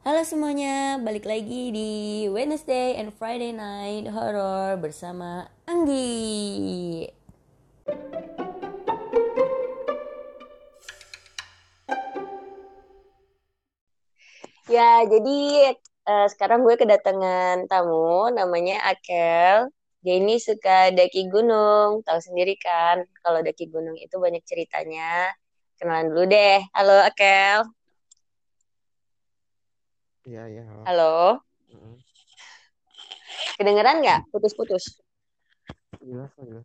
Halo semuanya, balik lagi di Wednesday and Friday Night Horror bersama Anggi. Ya, jadi uh, sekarang gue kedatangan tamu namanya Akel. Dia ini suka daki gunung, tahu sendiri kan kalau daki gunung itu banyak ceritanya. Kenalan dulu deh. Halo Akel. Iya, iya. Halo. Halo. Mm-mm. Kedengeran nggak? Putus-putus. Jelas, jelas.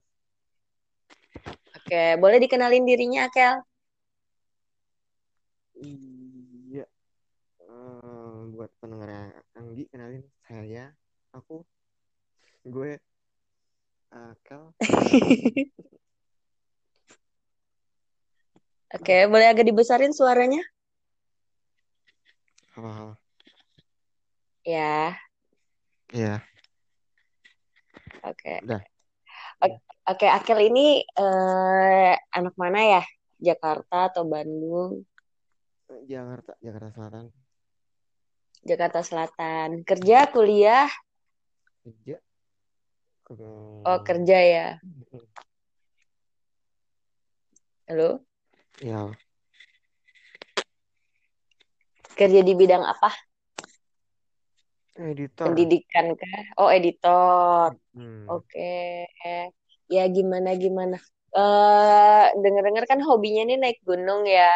Oke, boleh dikenalin dirinya Akel? Iya. Eh, buat pendengar Anggi, kenalin saya, aku, gue, Akal. Oke, boleh agak dibesarin suaranya? Halo, halo. Ya, Iya, oke. udah. Oke, Akel ini eh, anak mana ya? Jakarta atau Bandung? Jakarta, Jakarta Selatan. Jakarta Selatan. Kerja, kuliah? Kerja. Oh, kerja ya. Halo? Ya, Kerja di bidang apa? Editor. Pendidikan kah? Oh, editor. Hmm. Oke. Ya, gimana gimana? Eh, denger-dengar kan hobinya nih naik gunung ya.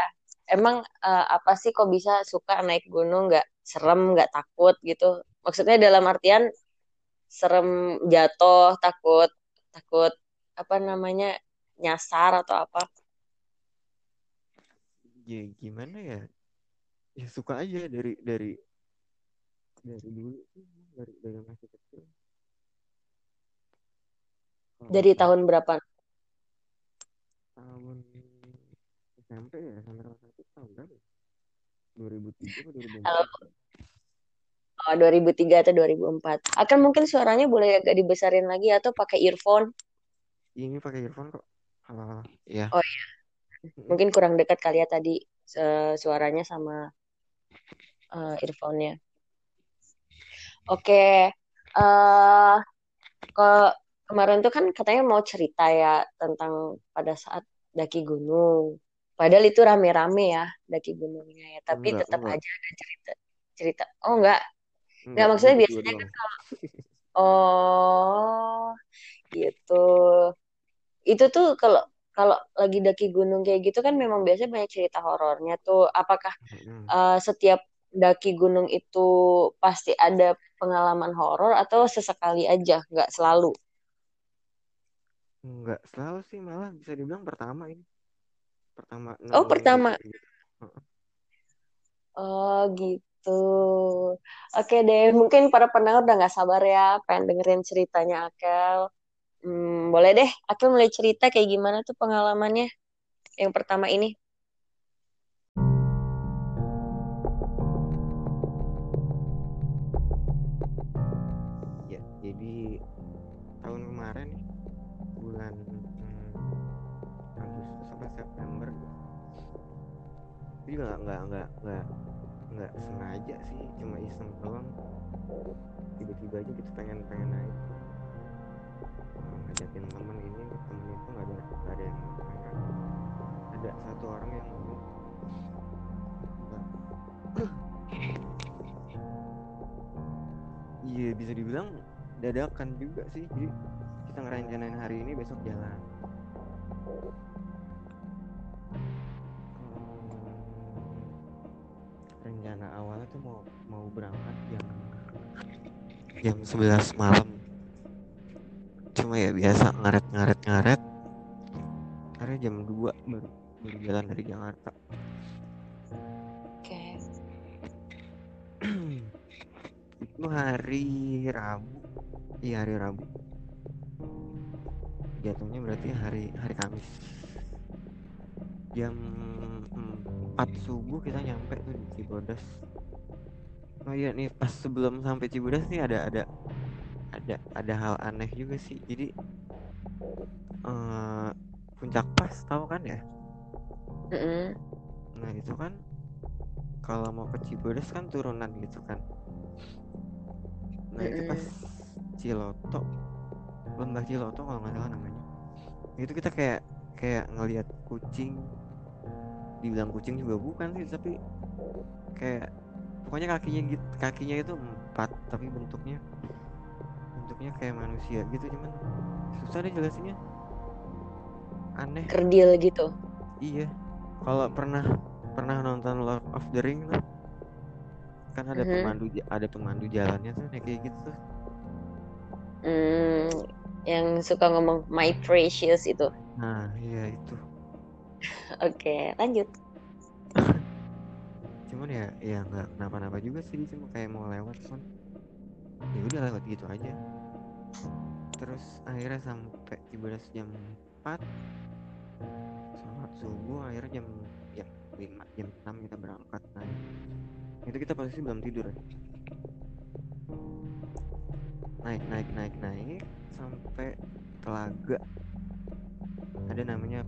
Emang eh, apa sih kok bisa suka naik gunung? Nggak serem, nggak takut gitu? Maksudnya dalam artian serem jatuh, takut, takut apa namanya nyasar atau apa? Ya, gimana ya? Ya suka aja dari dari dari dulu sih, dari dari masih kecil. Kalau Dari tahun berapa? tahun SMP ya, sampai kelas satu tahun berapa? ya? 2003 atau 2004? Halo, oh, 2003 atau 2004. Akan mungkin suaranya boleh agak dibesarin lagi atau pakai earphone? Ini pakai earphone kok. Halo, halo. Iya. Oh, mungkin kurang dekat kali ya tadi eh, suaranya sama eh, earphone-nya. Oke, eh ke kemarin tuh kan katanya mau cerita ya tentang pada saat daki gunung. Padahal itu rame-rame ya daki gunungnya ya, tapi Enggak, tetap enggak. aja ada cerita cerita. Oh enggak, enggak Enggak, maksudnya berdua biasanya doang. kan oh gitu. Itu tuh kalau kalau lagi daki gunung kayak gitu kan memang biasanya banyak cerita horornya tuh. Apakah eh, setiap daki gunung itu pasti ada pengalaman horor atau sesekali aja, nggak selalu? Enggak, selalu sih malah bisa dibilang pertama ini. Pertama Oh, pertama. Heeh. Oh, gitu. Oke deh, mungkin para pendengar udah nggak sabar ya, pengen dengerin ceritanya Akel. Hmm, boleh deh, Akel mulai cerita kayak gimana tuh pengalamannya yang pertama ini. Juga enggak enggak enggak enggak enggak sengaja sih, cuma iseng doang. Tiba-tiba aja gitu pengen pengen naik. Ngajakin temen ini, temen itu nggak ada nggak ada yang pengen. Ada satu orang yang. Enggak. Iya bisa dibilang dadakan juga sih. Jadi kita ngerencanain hari ini besok jalan. Rencana awalnya tuh mau mau berangkat jam jam 11 malam. Cuma ya biasa ngaret ngaret ngaret. Akhirnya jam 2 baru baru jalan dari Jakarta. Oke. Itu hari Rabu. Iya hari Rabu. Jatuhnya berarti hari hari Kamis. Jam 4 subuh kita nyampe tuh di Cibodas. Oh iya nih pas sebelum sampai Cibodas nih ada ada ada ada hal aneh juga sih. Jadi eh puncak pas tahu kan ya? Mm-mm. Nah itu kan kalau mau ke Cibodas kan turunan gitu kan nah itu pas Ciloto lembah Ciloto kalau nggak salah namanya itu kita kayak kayak ngelihat kucing dibilang kucing juga bukan sih tapi kayak pokoknya kakinya gitu kakinya itu empat tapi bentuknya bentuknya kayak manusia gitu cuman susah deh jelasinnya. Aneh. Kerdil gitu. Iya. Kalau pernah pernah nonton Lord of the Ring tuh kan ada Mhm. pemandu ada pemandu jalannya tuh kayak gitu tuh. Hmm, yang suka ngomong my precious itu. Nah iya itu oke lanjut. Cuman ya ya nggak kenapa-napa juga sih cuma kayak mau lewat cuman. Ya udah lewat gitu aja. Terus akhirnya sampai Cibodas jam 4 sholat subuh akhirnya jam jam 5 jam 6 kita berangkat nah itu kita posisi belum tidur. Ya. naik naik naik naik sampai telaga. Ada namanya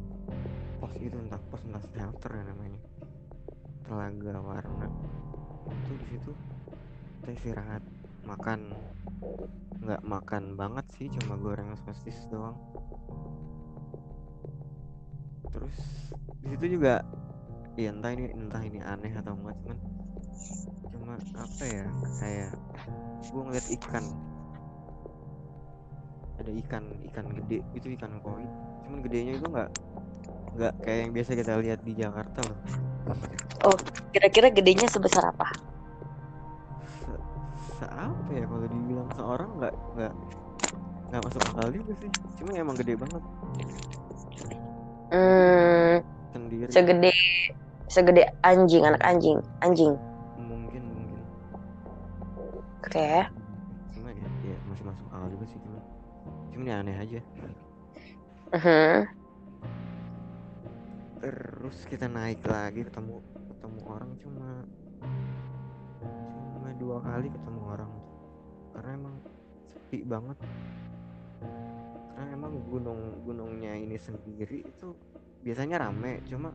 pos itu entah pos entah shelter ya namanya. Telaga warna. Itu di situ kita istirahat makan. Nggak makan banget sih cuma goreng sosis doang. Terus di situ juga ya entah ini entah ini aneh atau enggak cuman cuma apa ya kayak gue ngeliat ikan. Ada ikan ikan gede itu ikan koi. Cuman gedenya itu nggak nggak kayak yang biasa kita lihat di Jakarta loh. Kira-kira gedenya sebesar apa? Se, se- apa ya kalau dibilang seorang nggak nggak nggak masuk akal juga sih. Cuma emang gede banget. Hmm, sendiri. segede segede anjing anak anjing anjing. Mungkin mungkin. Oke. Cuma ya, ya masih masuk akal juga sih cuma cuma ya aneh aja. Mhm. Terus kita naik lagi ketemu ketemu orang cuma cuma dua kali ketemu orang. Karena emang sepi banget. Karena emang gunung gunungnya ini sendiri itu biasanya rame cuma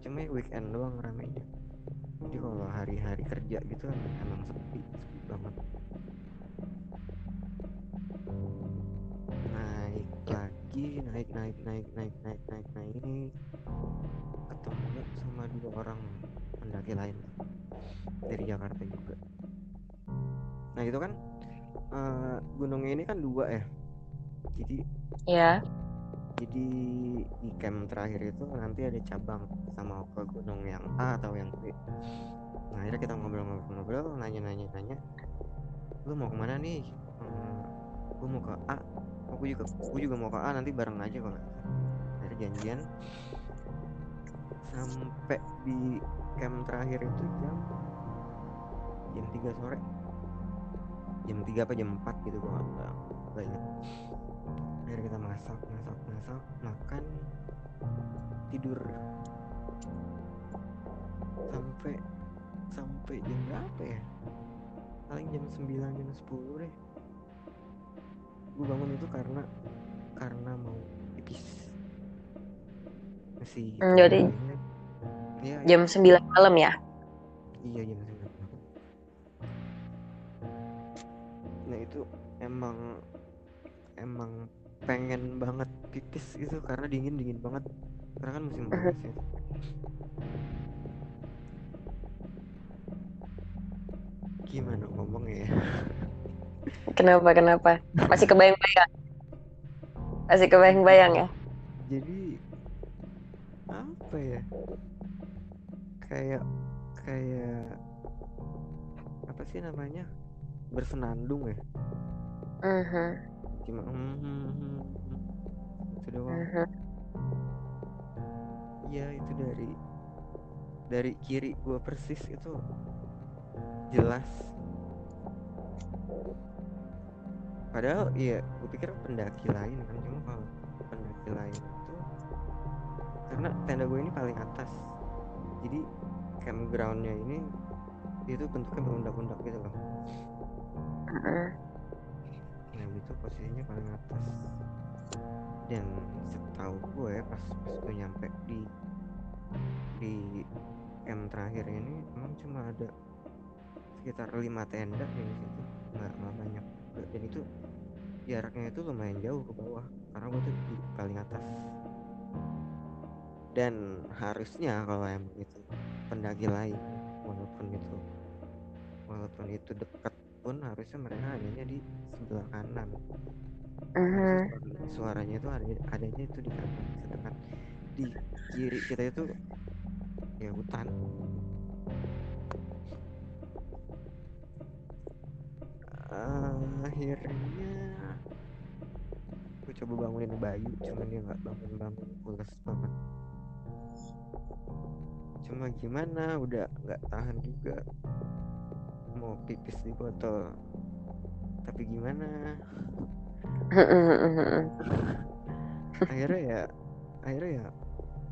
cuma weekend doang ramenya. Jadi kalau hari-hari kerja gitu emang, emang sepi sepi banget. Naik lagi naik naik naik naik naik naik naik. Ketemu sama dua orang pendaki lain dari Jakarta juga. Nah itu kan eh, gunungnya ini kan dua ya. Jadi ya jadi di camp terakhir itu nanti ada cabang sama ke gunung yang A atau yang B. Nah akhirnya kita ngobrol-ngobrol-ngobrol nanya-nanya nanya lu mau ke mana nih? Hmm, gue mau ke A aku juga aku juga mau ke A nanti bareng aja kalau akhirnya janjian. Sampai di camp terakhir itu jam jam 3 sore. Jam 3 apa jam 4 gitu gue nggak nggak- ingat. Akhirnya kita masak masak masak makan tidur. Sampai sampai jam berapa ya? Paling jam 9 jam 10 deh gue bangun itu karena karena mau pipis masih Hmm, jadi iya. jam 9 malam ya Iya jam 9 malam. Nah itu emang emang pengen banget pipis gitu karena dingin dingin banget karena kan musim panas ya. Gimana ngomongnya ya? kenapa kenapa masih kebayang-bayang masih kebayang-bayang ya Jadi apa ya? Kayak kayak apa sih namanya? Bersenandung ya. Mhm, Cuma hmm, hmm, itu doang. mhm. Iya itu dari dari kiri gua persis itu jelas. Padahal iya, gue pikir pendaki lain kan cuma kalau pendaki lain itu karena tenda gue ini paling atas, jadi campgroundnya ini itu bentuknya berundak-undak gitu loh. Nah itu posisinya paling atas. Dan setahu gue pas pas gue nyampe di di camp terakhir ini emang cuma ada sekitar lima tenda di situ. Nggak nggak banyak dan itu jaraknya itu lumayan jauh ke bawah karena gue tuh di paling atas. Dan harusnya kalau emang itu pendaki lain walaupun itu walaupun itu dekat pun harusnya mereka adanya di sebelah kanan. Mhm. suaranya itu ada adanya itu di kanan sedangkan di kiri kita itu ya hutan uh, akhirnya gue coba bangunin Bayu cuman dia nggak bangun bangun. Pulas banget. Cuma gimana udah nggak tahan juga. Mau pipis di botol. Tapi gimana? Akhirnya ya akhirnya ya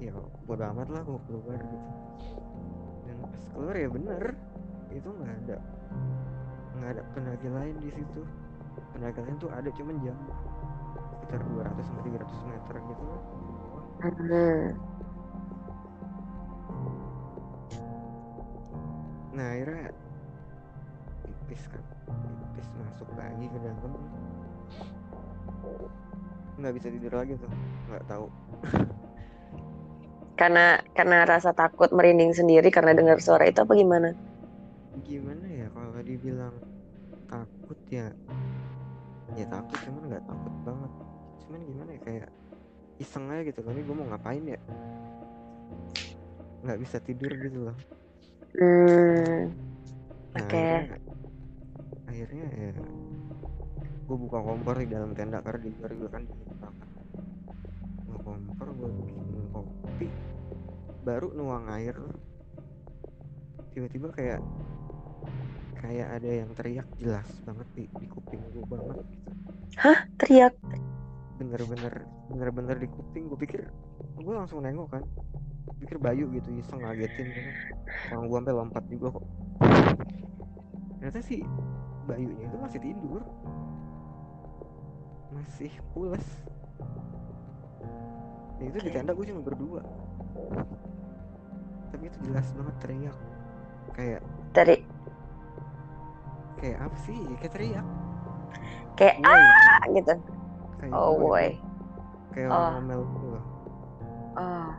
ya bodo amat lah mau keluar gitu. Dan pas keluar ya bener itu nggak ada nggak ada pendaki lain di situ pendaki lain tuh ada cuman jam sekitar 200 sampai 300 meter gitu lah Mhm. nah akhirnya pipis kan pipis masuk lagi ke dalam nggak bisa tidur lagi tuh nggak tahu Karena karena rasa takut merinding sendiri karena dengar suara itu apa gimana? gimana ya kalau dibilang takut ya ya takut cuman nggak takut banget. Cuman gimana ya kayak iseng aja gitu kan ini gue mau ngapain ya? Nggak bisa tidur gitu loh. Hmm. Nah, Oke. akhirnya, akhirnya ya gue buka kompor di dalam tenda karena di luar juga kan dingin banget. Buka kompor gue bikin kopi baru nuang air. Tiba-tiba kayak kayak ada yang teriak jelas banget di, di kuping gue banget gitu. Teriak. bener-bener bener-bener di kuping gue pikir gue langsung nengok kan. Pikir Bayu gitu iseng ngagetin gitu. Orang gue sampai lompat juga kok. Ternyata sih Bayunya itu masih tidur. Masih pulas ya itu di Oke. tenda gue cuma berdua. Tapi itu jelas banget teriak. Kayak Dari kayak apa sih? Kayak teriak. Kayak Woi, ah! gitu. kayak Oh boy. kayak Oh. orang ngomel gitu loh. Oh.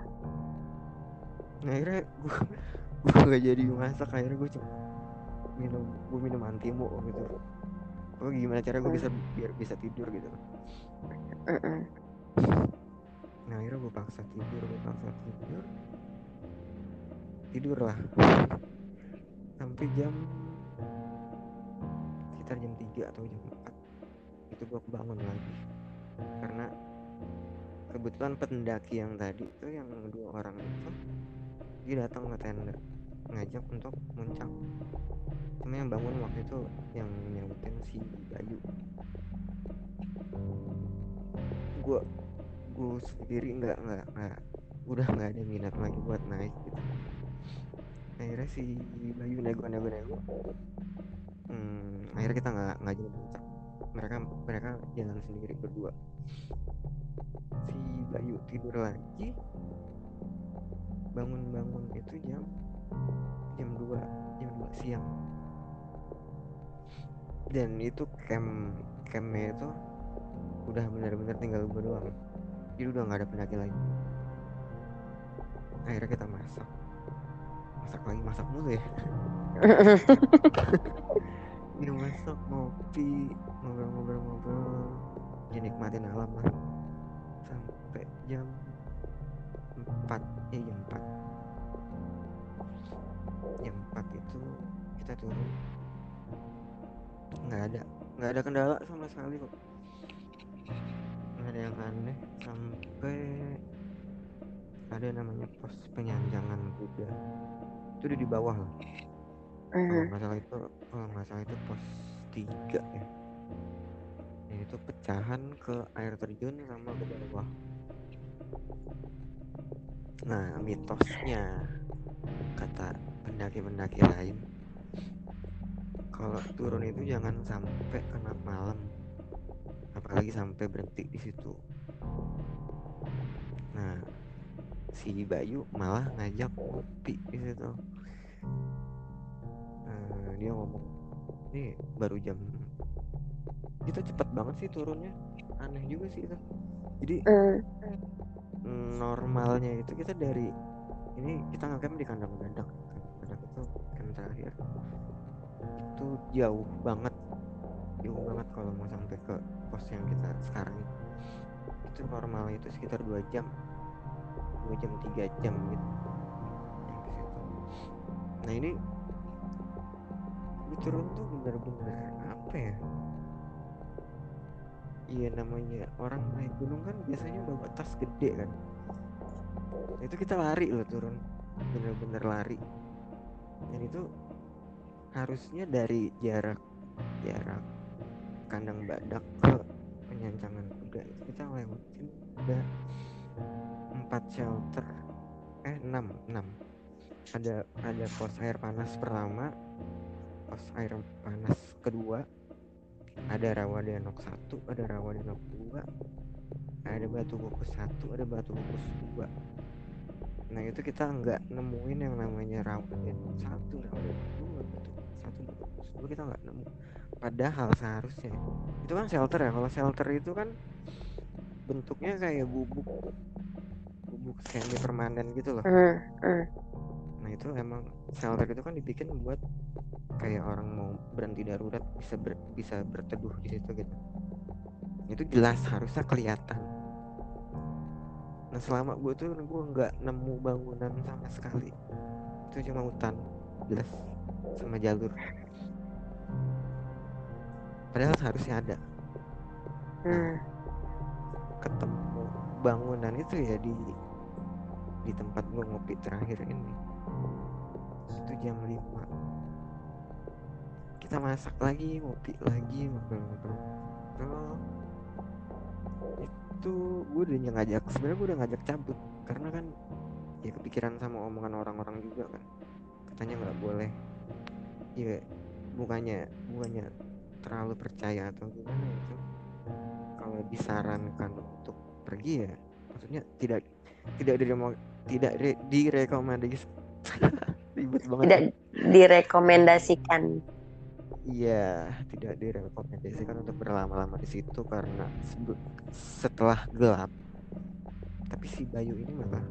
nah akhirnya gue gue gak jadi masak. Akhirnya gue cuma minum gue minum antimo gitu. Oh gimana cara gue bisa biar bisa tidur gitu? Mm-mm. nah akhirnya gue paksa tidur gue paksa tidur. Tidur lah sampai jam sekitar jam 3 atau jam 4 itu gue kebangun lagi. Karena kebetulan pendaki yang tadi itu yang dua orang itu dia datang ke tenda ngajak untuk muncak. Cuma yang bangun waktu itu yang nyautin si Bayu. Gue gue sendiri nggak nggak nggak udah nggak ada minat lagi buat naik gitu. Akhirnya si Bayu nego nego nego hmm, akhirnya kita nggak nggak jadi muncak mereka mereka jalan sendiri berdua. Si Bayu tidur lagi. Bangun-bangun itu jam jam 2 jam 2 siang. Dan itu camp campnya itu udah benar-benar tinggal gue doang. Jadi udah nggak ada pendaki lain akhirnya kita masak. Masak lagi masak mulu ya minum masak ngopi ngobrol-ngobrol-ngobrol. Ya nikmatin alam lah. Sampai jam 4 eh jam 4 jam 4 itu kita turun. Nggak ada. Nggak ada kendala sama sekali kok. Nggak ada yang aneh. Sampai ada namanya pos penyanjangan kuda. Itu udah di bawah lah kalau Mhm. nggak salah itu kalau nggak salah itu pos tiga ya. Yaitu pecahan ke air terjun sama ke bawah. Nah mitosnya kata pendaki-pendaki lain. Kalau turun itu jangan sampai kena malam. Apalagi sampai berhenti di situ. Nah si Bayu malah ngajak ngopi di situ Eh, dia ngomong nih baru jam itu cepet banget sih turunnya. Aneh juga sih itu jadi Hmm. normalnya itu kita dari ini kita ngecamp di kandang kandang badak itu camp terakhir. Itu jauh banget. Jauh banget kalau mau sampai ke pos yang kita sekarang ini. Itu normalnya itu sekitar dua jam. Dua jam tiga jam gitu. Nah ini turun tuh bener-bener apa ya? Iya namanya orang naik gunung kan biasanya bawa tas gede kan. Nah, itu kita lari loh turun. Bener-bener lari. Dan itu harusnya dari jarak jarak kandang badak ke penyancangan kuda kita lewatin ada empat shelter. Eh enam enam. Ada ada pos air panas pertama pos air panas kedua ada rawa danok satu ada rawa danok dua ada batu kukus satu ada batu kukus dua nah itu kita nggak nemuin yang namanya rawa danok satu rawa danok dua batu kukus satu batu kukus dua kita nggak nemu padahal seharusnya itu kan shelter ya kalau shelter itu kan bentuknya kayak gubuk gubuk semi permanen gitu loh Hmm. Hmm. Nah itu emang shelter itu kan dibikin buat kayak orang mau berhenti darurat bisa ber- bisa berteduh di situ gitu. Itu jelas harusnya kelihatan. Nah selama gue tuh gue nggak nemu bangunan sama sekali. Itu cuma hutan jelas sama jalur. Padahal seharusnya ada Hmm. ketemu bangunan itu ya di di tempat gue ngopi terakhir ini itu jam 5 kita masak lagi ngopi lagi ngobrol-ngobrol Ngobrol. itu gue udah ngajak sebenarnya gue udah ngajak cabut karena kan ya kepikiran sama omongan orang-orang juga kan katanya nggak boleh ya bukannya bukannya terlalu percaya atau gimana itu kalau disarankan untuk pergi ya maksudnya tidak tidak diremo, tidak re, direkomendasi ribet banget Tidak direkomendasikan. Iya, tidak direkomendasikan untuk berlama-lama di situ karena setelah gelap. Tapi si Bayu ini malah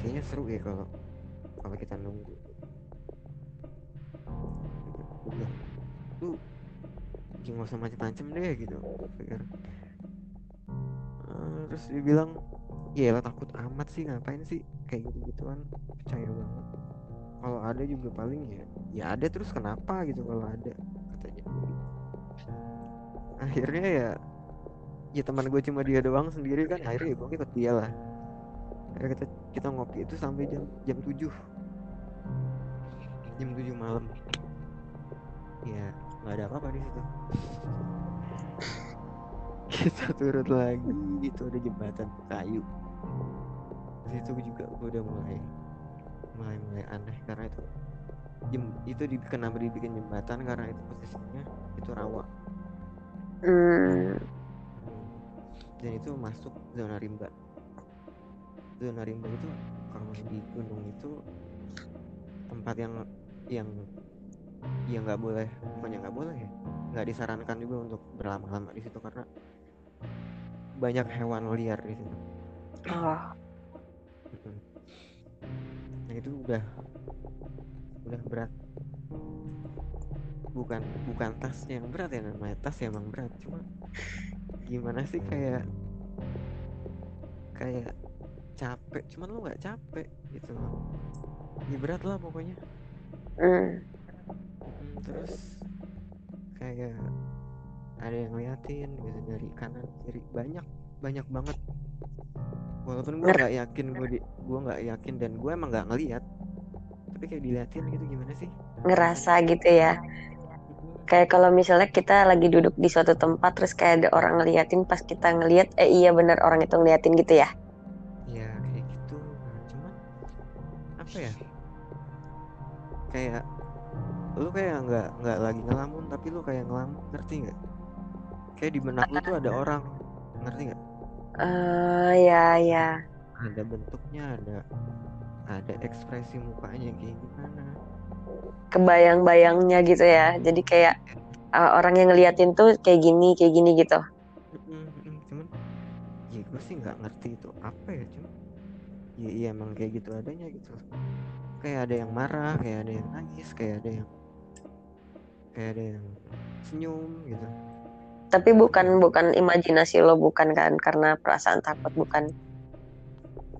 kayaknya seru ya kalau kalau kita nunggu. Bilang, lu jangan usah macem-macem deh gitu. Eh, terus dia bilang, ya lah takut amat sih ngapain sih kayak gitu-gituan percaya banget kalau ada juga paling ya ya ada terus kenapa gitu kalau ada katanya. Akhirnya ya ya teman gue cuma dia doang sendiri kan akhirnya ya gue ikut dia lah. Akhirnya kita kita ngopi itu sampai jam jam 7 jam 7 malam. Ya nggak ada apa-apa di situ. Kita turun lagi itu ada jembatan kayu. Di situ juga gue udah mulai mulai mulai aneh karena itu jem, itu di, kenapa dibikin jembatan? Karena itu posisinya itu rawa. Hmm. dan itu masuk zona rimba. Zona rimba itu kalau di gunung itu tempat yang yang yang nggak boleh bukannya nggak boleh ya nggak disarankan juga untuk berlama-lama di situ karena banyak hewan liar di situ. Oh. Itu udah udah berat. Bukan bukan tasnya yang berat ya namanya tas ya emang berat cuma gimana sih kayak kayak capek cuman lu nggak capek gitu loh. Ya berat lah pokoknya. Hmm. Mm, terus kayak ada yang ngeliatin gitu dari kanan kiri banyak banyak banget walaupun gue nggak yakin gue di gue nggak yakin dan gue emang nggak ngeliat. Tapi kayak diliatin gitu gimana sih? Ngerasa gitu ya. Kayak kalau misalnya kita lagi duduk di suatu tempat terus kayak ada orang ngeliatin pas kita ngeliat eh iya benar orang itu ngeliatin gitu ya. ya kayak gitu. Nah, cuman apa ya? Kayak lu kayak nggak nggak lagi ngelamun tapi lu kayak ngelamun ngerti nggak? Kayak di benak lu tuh ada orang ngerti nggak Eh ya ya. ada bentuknya ada ada ekspresi mukanya kayak gimana? Kebayang-bayangnya gitu ya. Jadi kayak uh, orang yang ngeliatin tuh kayak gini kayak gini gitu. Cuman ya gue sih nggak ngerti itu apa ya cuman ya iya emang kayak gitu adanya gitu. Kayak ada yang marah kayak ada yang nangis kayak ada yang kayak ada yang senyum gitu tapi bukan bukan imajinasi lo bukan kan? Karena perasaan takut bukan?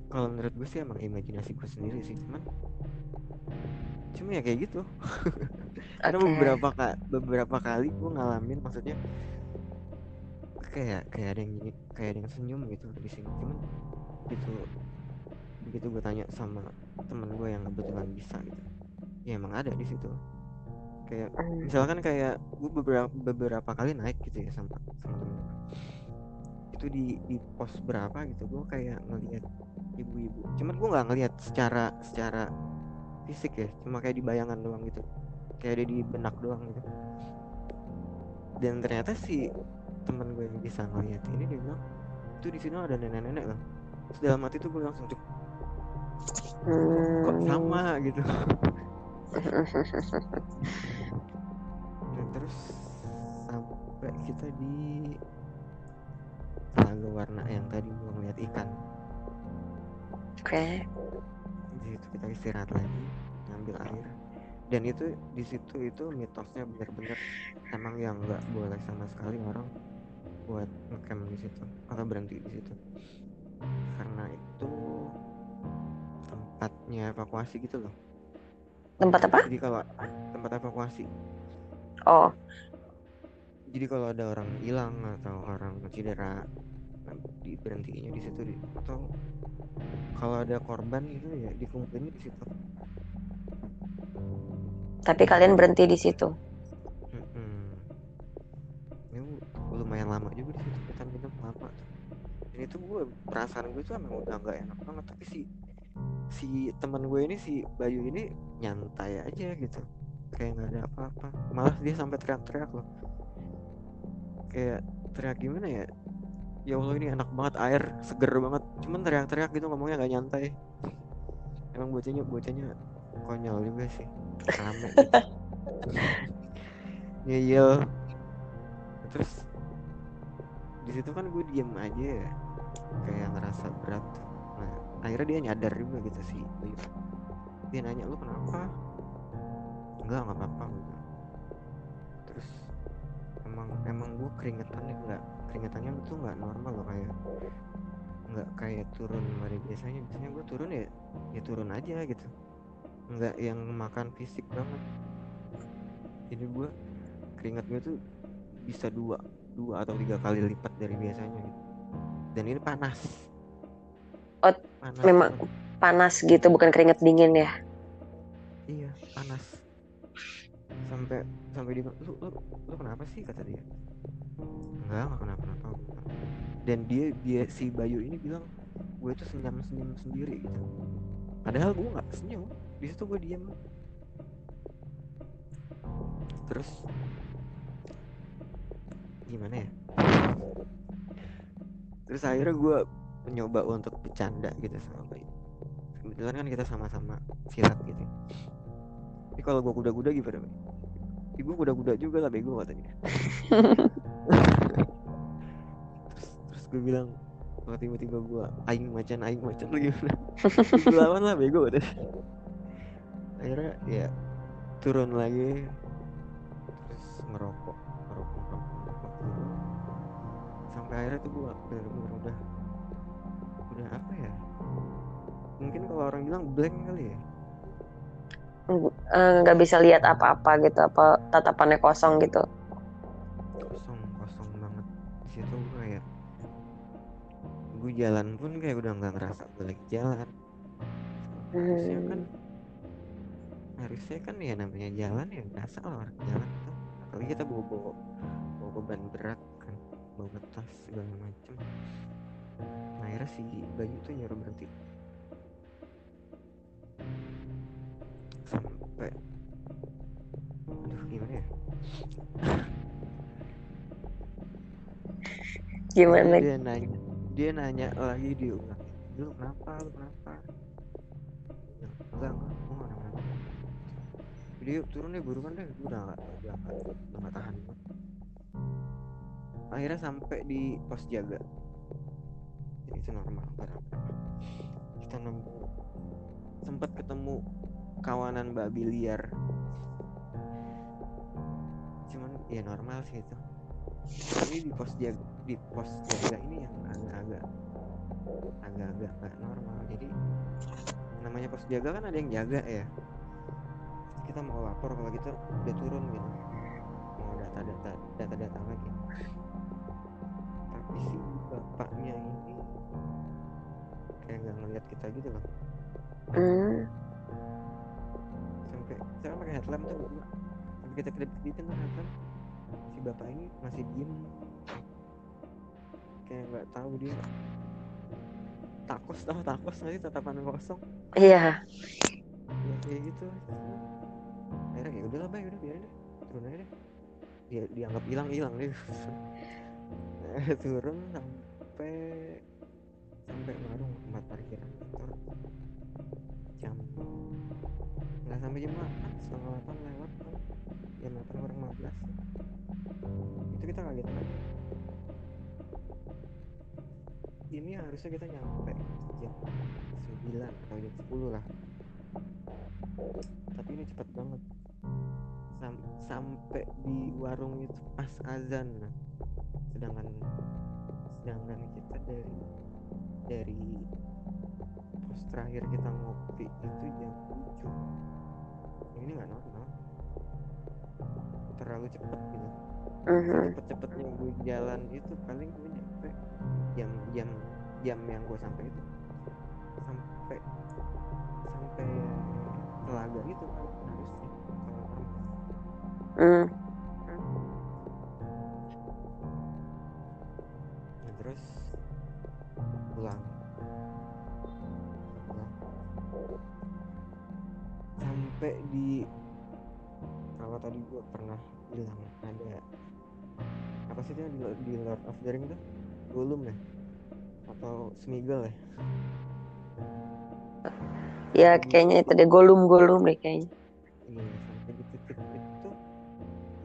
Kalau menurut gue sih emang imajinasi gue sendiri sih cuman cuma ya kayak gitu. Okay. karena beberapa kak beberapa kali gue ngalamin maksudnya kayak kayak ada yang gini kayak ada yang senyum gitu di sini. Cuman gitu begitu gue tanya sama temen gue yang kebetulan bisa gitu ya emang ada di situ kayak hmm. misalkan kayak gue beberapa beberapa kali naik gitu ya sama sama temen itu di di pos berapa gitu gue kayak ngelihat ibu-ibu. Cuman gue nggak ngelihat secara secara fisik ya cuma kayak di bayangan doang gitu. Kayak ada di benak doang gitu. Dan ternyata si teman gue yang bisa ngeliat ini dia bilang itu di sini ada nenek-nenek kan terus dalam hati tuh gue langsung cuk kok sama? Gitu sampai kita di telaga warna yang tadi gue ngeliat ikan. Oke. Okay. di situ kita istirahat lagi ngambil air. Dan itu di situ itu mitosnya benar-benar emang yang nggak boleh sama sekali orang buat ngecamp di situ atau berhenti di situ. Karena itu tempatnya evakuasi gitu loh. Tempat apa? Jadi kalau tempat evakuasi. Oh jadi kalau ada orang hilang atau orang cedera di berhentinya di situ atau kalau ada korban gitu ya dikumpulin di situ. Tapi kalian berhenti di situ? Hmm. ya, lumayan lama juga di situ kita minum lama. Dan itu gue perasaan gue tuh emang udah nggak enak banget. Tapi si si teman gue ini si Bayu ini nyantai aja gitu. Kayak nggak ada apa-apa. Malah dia sampai teriak-teriak loh kayak teriak gimana ya? Ya Allah ini enak banget air seger banget. Cuman teriak-teriak gitu ngomongnya gak nyantai. Emang bocahnya bocahnya konyol juga sih. Rame gitu. Ngeyel. Terus di situ kan gue diem aja ya. Kayak ngerasa berat. Nah akhirnya dia nyadar juga gitu sih. Dia nanya lu kenapa? Enggak nggak apa-apa gitu emang gue keringetannya enggak keringetannya tuh nggak normal loh kayak nggak kayak turun dari biasanya. Biasanya gue turun ya ya turun aja gitu. Nggak yang makan fisik banget. Ini gue keringat gue tuh bisa dua dua atau tiga kali lipat dari biasanya gitu. Dan ini panas. Oh panas memang banget. panas gitu bukan keringat dingin ya? Iya panas sampai sampai di lu, lu lu kenapa sih kata dia? Enggak enggak kenapa kenapa dan dia dia si Bayu ini bilang gue itu senyum senyum sendiri gitu. Padahal gue nggak senyum di situ gue diam terus gimana ya? Terus akhirnya gue mencoba untuk bercanda gitu sama Bayu. Kebetulan kan kita sama-sama silat gitu. Tapi kalau gue kuda-kuda gimana ibu kuda-kuda juga lah bego katanya. Terus terus gue bilang kalau tiba-tiba gue aing macan aing macan lagi. Gue lawan lah bego deh akhirnya ya turun lagi. Terus ngerokok ngerokok ngerokok, ngerokok sampai akhirnya tuh gue bener-bener udah udah apa ya? Mungkin kalau orang bilang blank kali ya nggak uh, bisa lihat apa-apa gitu apa tatapannya kosong gitu. Kosong kosong banget. Di situ gue kayak gue jalan pun kayak udah nggak ngerasa gue lagi jalan. Harusnya hmm. kan harusnya kan ya namanya jalan ya biasa lah orang jalan tuh. Apalagi kita bawa bawa bawa beban berat kan bawa tas segala macem. Nah akhirnya si Bayu tuh nyuruh berhenti sampai aduh gimana ya? Gimana? Dia nanya dia nanya lagi diulang lu kenapa? Lu kenapa? Enggak enggak gue nggak kenapa jadi yuk turun deh buruan deh. Gue udah nggak udah nggak udah nggak tahan. Akhirnya sampai di pos jaga. Ya, itu normal kita nemu sempat ketemu kawanan babi liar. Cuman ya normal sih itu. Ini di pos jaga di pos jaga ini yang agak-agak agak-agak nggak normal. Jadi namanya pos jaga kan ada yang jaga ya. Kita mau lapor kalau gitu udah turun gitu. Mau data-data data-data lagi. Tapi si bapaknya ini kayak nggak ngeliat kita gitu loh. Hmm. Sampai saya kan pakai headlamp tuh berdua sampai kita kedip keditin tuh headlamp. Si bapak ini masih diem. Kayak nggak tahu dia. Takos tahu takos nggak sih tatapan kosong. Iya. ya kayak gitu. Akhirnya ya udahlah bay udah biarin deh. Turun aja deh. Dia dianggap hilang hilang deh turun sampai sampai warung tempat parkiran jam nggak sampai jam 8 setengah 8 lewat kan jam 8 kurang 15 itu kita kaget banget ini harusnya kita nyampe jam 9 atau jam 10 lah. Tapi ini cepet banget. Sam- sampai di warung itu pas azan nah. sedangkan sedangkan kita dari dari terakhir kita ngopi itu jam 7 ini nggak normal. Terlalu cepet gitu. Mhm. cepet-cepetnya gue jalan itu paling gue nyampe jam jam jam yang gue sampai itu. Sampai sampai telaga gitu kan harusnya kalau gue pernah bilang ada apa sih dia di, di Lord of the Ring tuh? Gollum ya? Atau Smeagol ya? Ya kayaknya itu deh golum-golum deh kayaknya. iya sampai di titik itu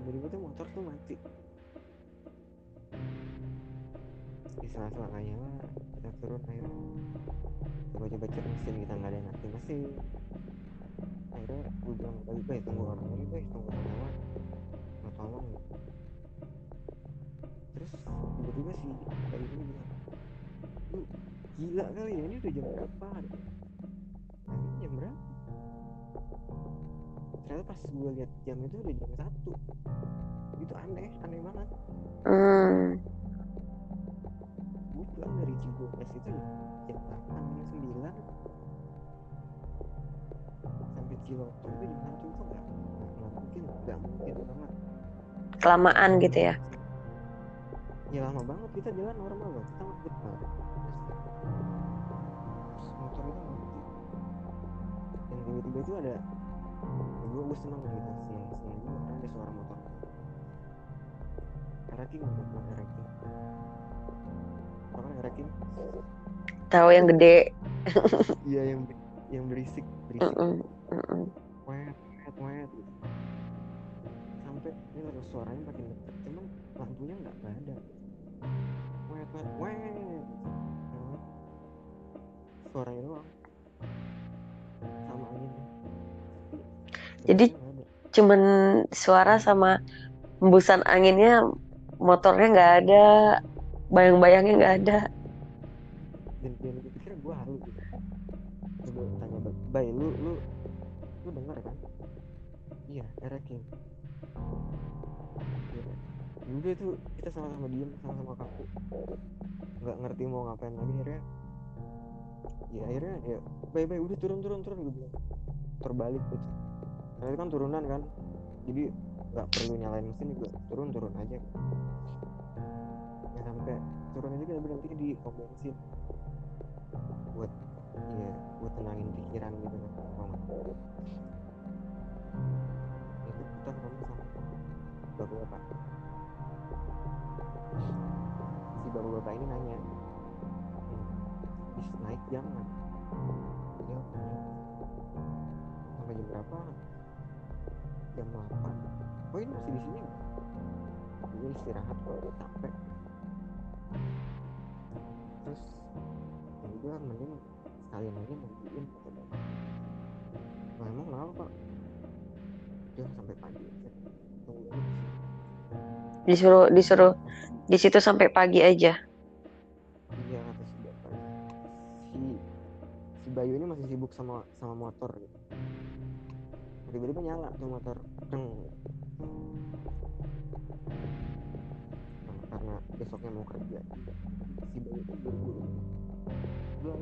tiba-tiba tuh motor tuh mati. Di sela-sela nggak nyala kita turun akhirnya coba-coba cek mesin kita nggak ada yang ngerti mesin akhirnya gue bilang bayi bayi tunggu orang ini bayi tunggu orang lewat mau tolong. Terus tiba-tiba si bayi ini bilang lu gila kali ya ini udah jam berapa? Nah ini jam berapa? Ternyata pas gue lihat jam itu udah jam satu. Itu aneh aneh banget. Hmm. gue pulang dari Cibodas itu jam 8 jam 9 Ciloto itu satu itu nggak nggak mungkin nggak mungkin banget Kelamaan gitu ya. ya lama banget kita jalan normal loh. Kita nggak benar motor itu mati dan tiba-tiba itu ada ya gue gue seneng gitu. Seneng seneng juga karena ada suara motor. Eraking nggak apa kan Eraking Tahu yang gede. iya yang yang berisik berisik. Wet wet wet gitu. Sampai ini lagi suaranya makin dekat cuman lampunya nggak ada. Wet wet wet. Suaranya doang. Sama anginnya Tapi Jadi-. Cuman suara sama hembusan anginnya motornya nggak ada, bayang-bayangnya nggak ada. Bay, lu lu lu dengar kan? Iya Eraking ya ya udah itu kita sama-sama diem sama-sama kaku. Nggak ngerti mau ngapain lagi akhirnya. Ya akhirnya ya bay udah turun turun turun gue bilang. Terbalik gitu. Karena itu kan turunan kan? Jadi nggak perlu nyalain mesin juga. Turun turun aja. Ya sampai turun aja kita berhenti di pom bensin. Buat ya buat tenangin pikiran gitu kan nggak- itu kita ketemu sama bapak-bapak si bapak-bapak ini nanya "Hmm, naik jangan dia naik sampai jam berapa? Jam 8 oh ini masih di sini ini istirahat kok udah capek. Terus ya udah mending nungguin kata bapak nah emang kenapa pak? Dia sampai pagi aja. Tunggu Disuruh disuruh di situ sampai pagi aja. iya kata si bapak si si Bayu ini masih sibuk sama sama motor gitu tiba-tiba nyala tuh motor. Deng. Nah, karena besoknya mau kerja. Si Bayu itu buru-buru gue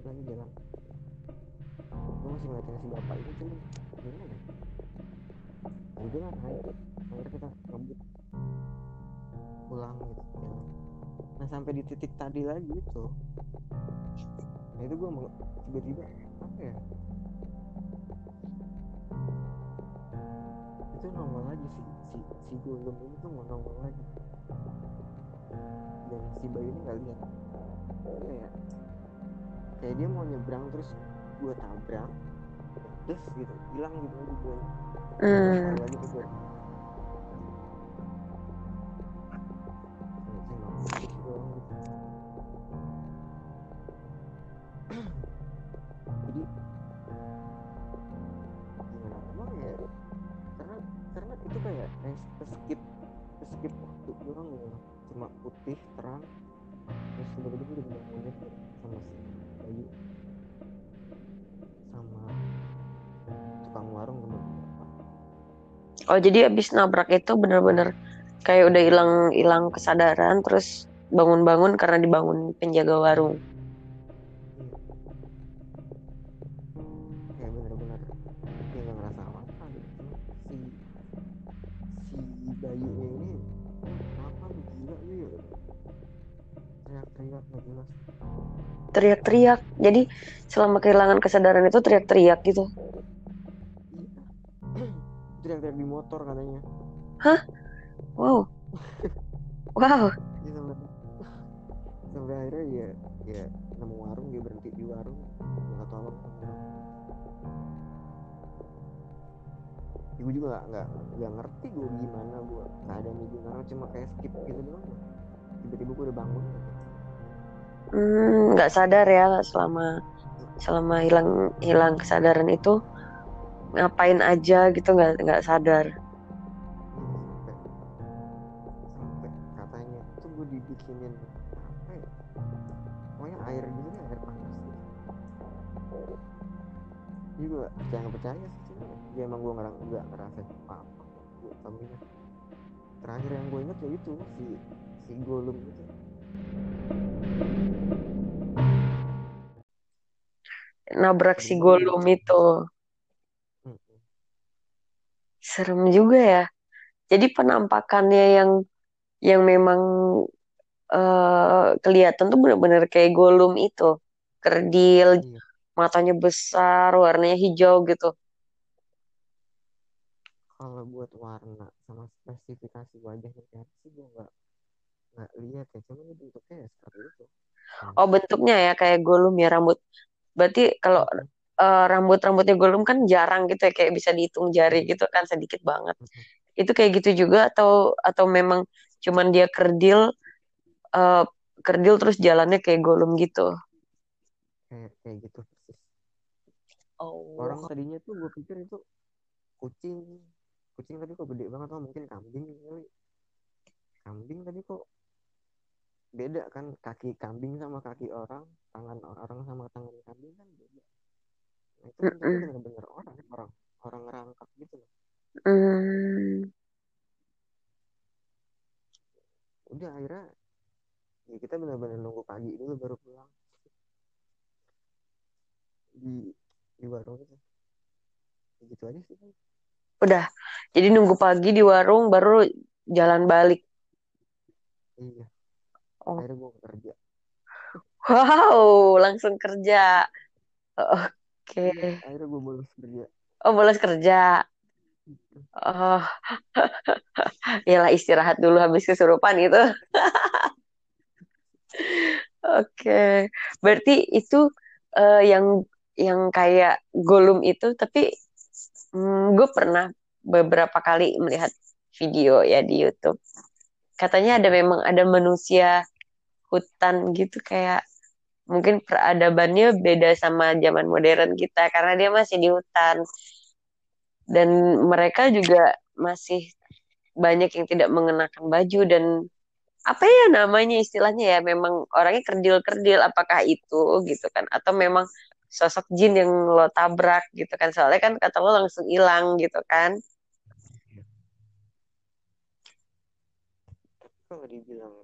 apa kan lagi jalan gue masih ngeliatin si bapak itu cuman gimana ya? Ya udah lah akhirnya kita ngebut pulang gitu jalan nah sampai di titik tadi lagi itu nah itu gue tiba-tiba apa ya? Itu nongol lagi si si si gulung ini tuh mau nongol lagi. Dan si bayu ini nggak lihat. Kayak kayak dia mau nyebrang terus gue tabrak terus gitu hilang gitu gue Hmm. lagi tuh gue Oh jadi abis nabrak itu bener-bener kayak udah hilang hilang kesadaran terus bangun-bangun karena dibangun penjaga warung. kayak bener-bener dia nggak ngerasa apa-apa gitu si si ini "Eh, kenapa lu gila ya teriak-teriak nggak jelas Teriak-teriak. Jadi selama kehilangan kesadaran itu teriak-teriak gitu. Teriak-teriak di motor katanya. Wow. Wow. dia sampai sampai akhirnya ya ya nemu warung dia berhenti di warung. Minta tolong ibu juga nggak nggak nggak ngerti gue gimana gue keadaan ibu karena cuma kayak skip gitu doang. Tiba-tiba gue udah bangun. Hmm, nggak sadar ya selama selama hilang hilang kesadaran itu ngapain aja gitu nggak nggak sadar. Sampai sampai katanya itu gue dibikinin apa ya pokoknya air gitu air panas gitu gue percaya nggak percaya sih ya emang gue nggak nggak ngerasa apa apa gue tamunya terakhir yang gue inget ya itu si si golem itu Nabrak si Gollum itu. Serem juga ya. Jadi penampakannya yang yang memang eh, kelihatan tuh bener-bener kayak Gollum itu. Kerdil, iya matanya besar, warnanya hijau gitu. kalau buat warna sama spesifikasi wajahnya kayak sih gue nggak nggak lihat ya cuma ini bentuknya ya seperti itu Oh, bentuknya ya kayak Gollum ya rambut. Berarti kalau Eh, rambut-rambutnya Gollum kan jarang gitu ya, kayak bisa dihitung jari gitu kan sedikit banget. mm-mm. Itu kayak gitu juga atau atau memang cuman dia kerdil eh, kerdil terus jalannya kayak Gollum gitu. kayak kayak gitu persis Oh. orang tadinya tuh gue pikir itu kucing kucing tapi kok gede banget oh mungkin kambing kali kambing tapi kok beda kan kaki kambing sama kaki orang tangan orang sama tangan kambing kan beda itu tapi Mm-mm. bener-bener orang orang orang ngerangkap gitu loh Hmm. udah akhirnya ya kita bener-bener nunggu pagi dulu baru pulang di di warung itu Ya gitu aja sih kan Udah. Jadi nunggu pagi di warung baru jalan balik. iya Oh. akhirnya gue kerja Wow, langsung kerja. Oke. Iya akhirnya gue bolos kerja Oh, bolos kerja. Oh, iyalah istirahat dulu habis kesurupan gitu. Oke, berarti itu eh, yang yang kayak Gollum itu, tapi mm, gue pernah beberapa kali melihat video ya di YouTube. Katanya ada memang ada manusia hutan gitu kayak mungkin peradabannya beda sama zaman modern kita karena dia masih di hutan. Dan mereka juga masih banyak yang tidak mengenakan baju dan apa ya namanya istilahnya ya memang orangnya kerdil-kerdil apakah itu gitu kan? Atau memang sosok jin yang lo tabrak gitu kan? Soalnya kan kata lo langsung hilang gitu kan? Kalau dibilang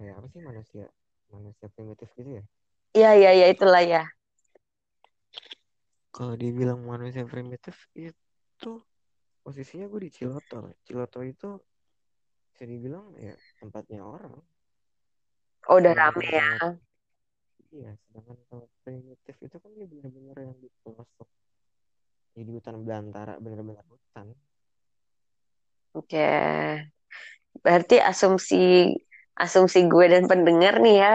kayak apa sih manusia manusia primitif gitu ya? Iya iya iya itulah ya. Kalau dibilang manusia primitif itu posisinya gue di Ciloto. Ciloto itu bisa dibilang ya tempatnya orang. Oh udah rame ya. iya sedangkan kalau primitif itu kan dia benar-benar yang di pelosok. Jadi hutan belantara benar-benar hutan. Oke. Berarti asumsi asumsi gue dan pendengar nih ya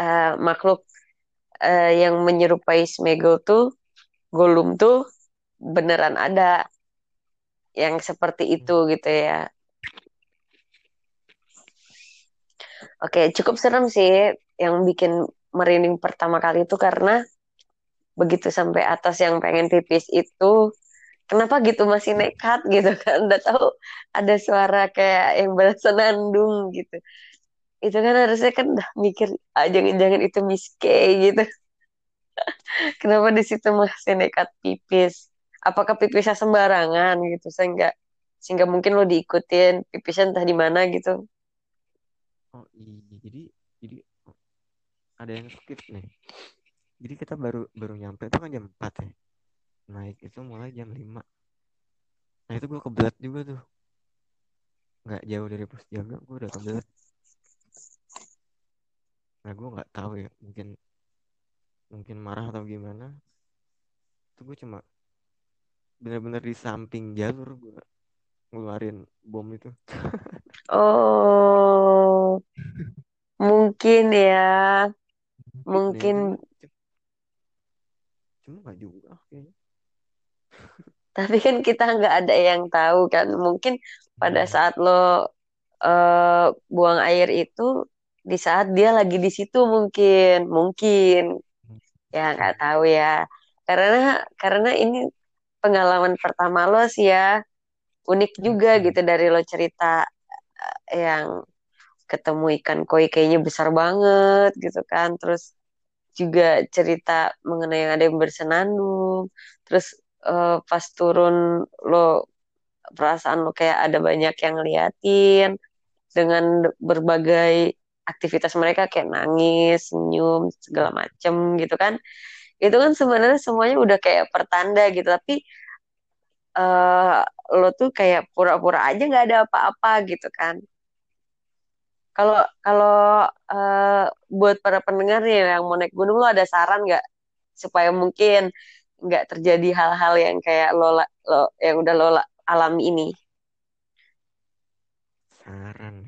eh, makhluk eh, yang menyerupai Smeagol tuh Gollum tuh beneran ada yang seperti itu Hmm. gitu ya Oke, cukup serem sih yang bikin merinding pertama kali itu karena begitu sampai atas yang pengen pipis itu, kenapa gitu masih nekat gitu kan? Udah tahu ada suara kayak yang balas senandung gitu. Itu kan harusnya kan udah mikir, ah, jangan-jangan itu Miss K gitu. Kenapa di situ masih nekat pipis? Apakah pipisnya sembarangan gitu sehingga sehingga mungkin lo diikutin pipisnya entah di mana gitu. oh iya jadi jadi ada yang skip nih jadi kita baru baru nyampe itu kan jam 4 ya naik itu mulai jam 5 nah itu gue kebelet juga tuh nggak jauh dari pos jaga gue udah kebelet nah gue nggak tahu ya mungkin mungkin marah atau gimana itu gue cuma bener-bener di samping jalur gue ngeluarin bom itu Oh, mungkin ya. mungkin ya Mungkin, cuma nggak juga kayaknya tapi kan kita nggak ada yang tahu kan. Mungkin pada Iya. saat lo eh, buang air itu, di saat dia lagi di situ mungkin, mungkin ya nggak mungkin tahu ya. Karena karena ini pengalaman pertama lo sih ya, unik juga Iya. gitu dari lo cerita eh, yang ketemu ikan koi kayaknya besar banget gitu kan. Terus juga cerita mengenai yang ada yang bersenandung. Terus eh, pas turun lo perasaan lo kayak ada banyak yang ngeliatin dengan berbagai aktivitas mereka kayak nangis, senyum, segala macem gitu kan. Itu kan sebenarnya semuanya udah kayak pertanda gitu. Tapi eh, lo tuh kayak pura-pura aja nggak ada apa-apa gitu kan. Kalau kalau eh, buat para pendengar nih yang mau naik gunung lo ada saran nggak supaya mungkin nggak terjadi hal-hal yang kayak lo, lo yang udah lo la- alami ini. saran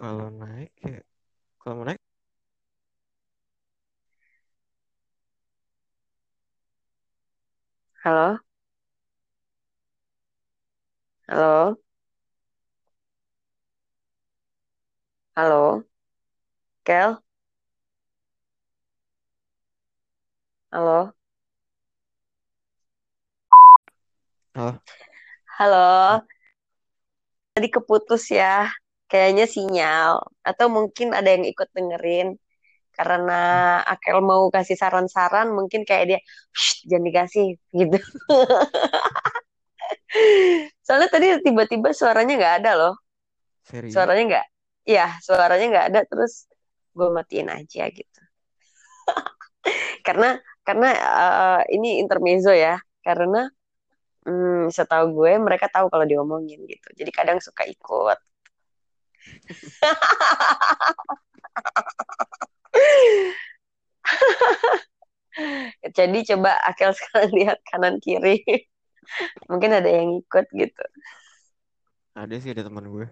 kalau naik ya kalau mau naik? Halo, halo, halo, Kel, halo, oh halo. Tadi keputus ya, kayaknya sinyal. Atau mungkin ada yang ikut dengerin karena Akel mau kasih saran-saran, mungkin kayak dia, "Shh, jangan dikasih gitu. Soalnya tadi tiba-tiba suaranya nggak ada loh, serius suaranya nggak, iya suaranya nggak ada, terus gue matiin aja gitu. Karena karena eh, ini intermezzo ya, karena hmm, setahu gue mereka tahu kalau diomongin gitu, jadi kadang suka ikut. Jadi coba Akel sekarang lihat kanan kiri. Mungkin ada yang ikut gitu. ada sih ada teman gue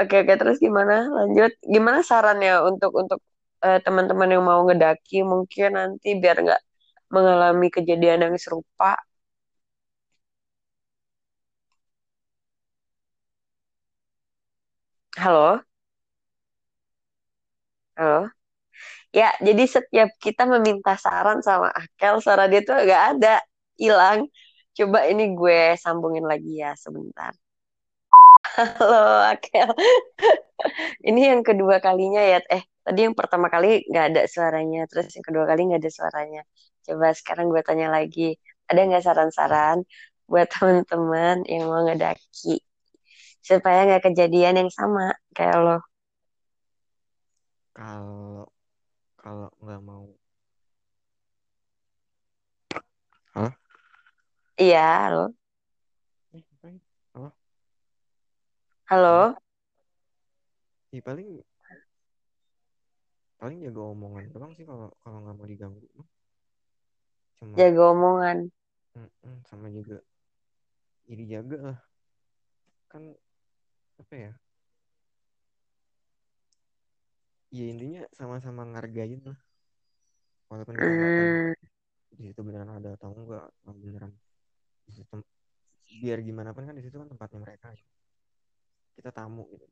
Oke, oke. Terus gimana? Lanjut. Gimana sarannya untuk untuk eh, teman-teman yang mau ngedaki mungkin nanti biar nggak mengalami kejadian yang serupa? Halo? Halo? Ya, jadi setiap kita meminta saran sama Akel, suara dia tuh agak ada, hilang. Coba ini gue sambungin lagi ya sebentar. Halo, Akel. Ini yang kedua kalinya ya. Eh, tadi yang pertama kali nggak ada suaranya, terus yang kedua kali nggak ada suaranya. Coba sekarang gue tanya lagi, ada nggak saran-saran buat teman-teman yang mau ngedaki supaya nggak kejadian yang sama kayak lo? Kalau kalau nggak mau, halo? Iya, lo. Eh? Halo? Halo? Ih, paling paling jaga omongan doang sih kalau kalau nggak mau diganggu. Cuma jaga omongan. mm-mm, sama juga jadi jaga lah. Kan apa ya? Ya intinya sama-sama ngargain lah. Walaupun kita Hmm, di situ beneran ada atau enggak, beneran di situ biar gimana pun kan di situ kan tempatnya mereka. Kita tamu gitu.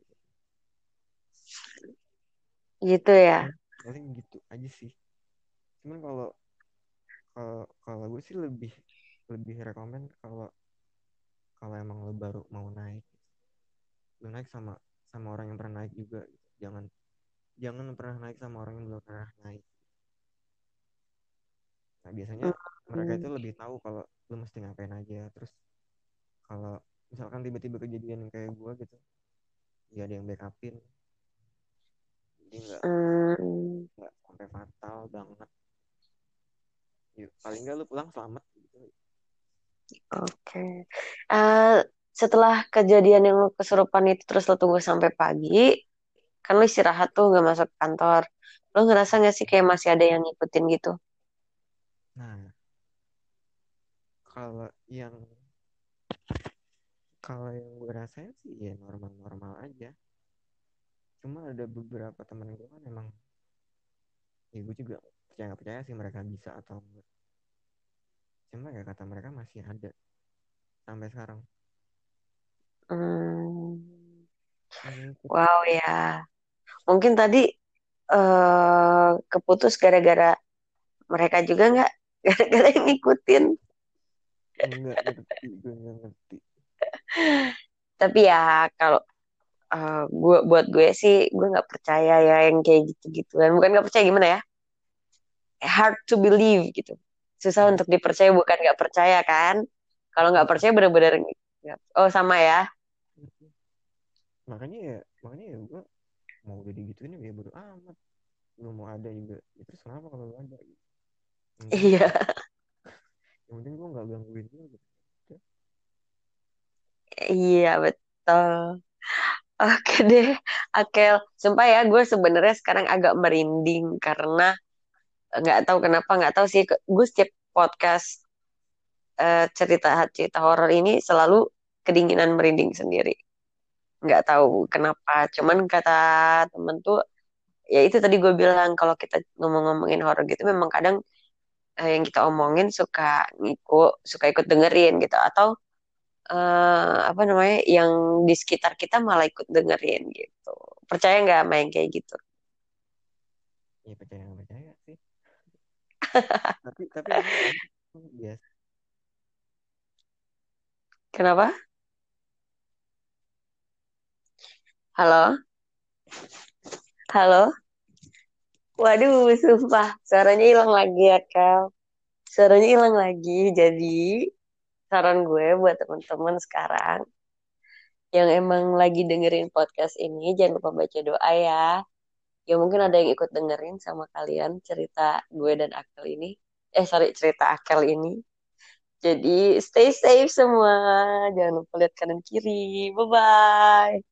gitu ya. Paling, gitu aja sih. Cuman kalau kalau kalau gue sih lebih lebih rekomen kalau kalau emang lo baru mau naik, lo naik sama sama orang yang pernah naik juga. gitu. Jangan jangan pernah naik sama orang yang belum pernah naik. Nah biasanya mereka itu Hmm, lebih tahu kalau lo mesti ngapain aja. Terus kalau misalkan tiba-tiba kejadian yang kayak gue gitu, ya ada yang backupin. Jadi nggak hmm, nggak sampai fatal banget. Yuk, paling nggak lo pulang selamat gitu. oke. Eh, setelah kejadian yang lo kesurupan itu terus lo tunggu sampai pagi, kan lo istirahat tuh nggak masuk kantor. Lo ngerasa nggak sih kayak masih ada yang ngikutin gitu? Nah, kalau yang kalau yang gue rasain sih ya normal-normal aja. Cuma ada beberapa temen gue kan emang, ya gue juga percaya nggak percaya sih mereka bisa atau enggak. Cuma ya kata mereka masih ada sampai sekarang. Hmm, wow ya. Mungkin tadi eh keputus gara-gara mereka juga nggak gara-gara yang ngikutin. Enggak ngerti, gue enggak ngerti. Tapi ya kalau eh, gue buat gue sih gue nggak percaya ya yang kayak gitu-gituan. Bukan nggak percaya gimana ya? Hard to believe gitu. Susah untuk dipercaya bukan nggak percaya kan? Kalau nggak percaya bener-bener oh sama ya. Makanya ya, makanya ya gue mau udah digituin ya bodo amat. Lu mau ada juga. Ya, terus kenapa kalau lu ada? Penting, Iya, yang penting gue nggak gangguin lu gitu. iya betul. Oke deh, Akel. Sumpah ya, gue sebenarnya sekarang agak merinding karena nggak tahu kenapa, nggak tahu sih. Gue setiap podcast eh, cerita cerita horor ini selalu kedinginan merinding sendiri. Nggak tahu kenapa. Cuman kata temen tuh, ya itu tadi gue bilang kalau kita ngomong-ngomongin horor gitu, memang kadang eh, yang kita omongin suka ngikut, suka ikut dengerin gitu, atau eh, apa namanya, yang di sekitar kita malah ikut dengerin gitu. Percaya nggak sama yang kayak gitu? Ya percaya nggak percaya sih. Tapi tapi biasa Kenapa? Halo? Halo? Waduh, sumpah. Suaranya hilang lagi ya, Kak. Suaranya hilang lagi. Jadi, saran gue buat teman-teman sekarang yang emang lagi dengerin podcast ini, jangan lupa baca doa ya. Ya mungkin ada yang ikut dengerin sama kalian cerita gue dan Akel ini. Eh, sorry, cerita Akel ini. Jadi, stay safe semua. Jangan lupa lihat kanan kiri. Bye-bye.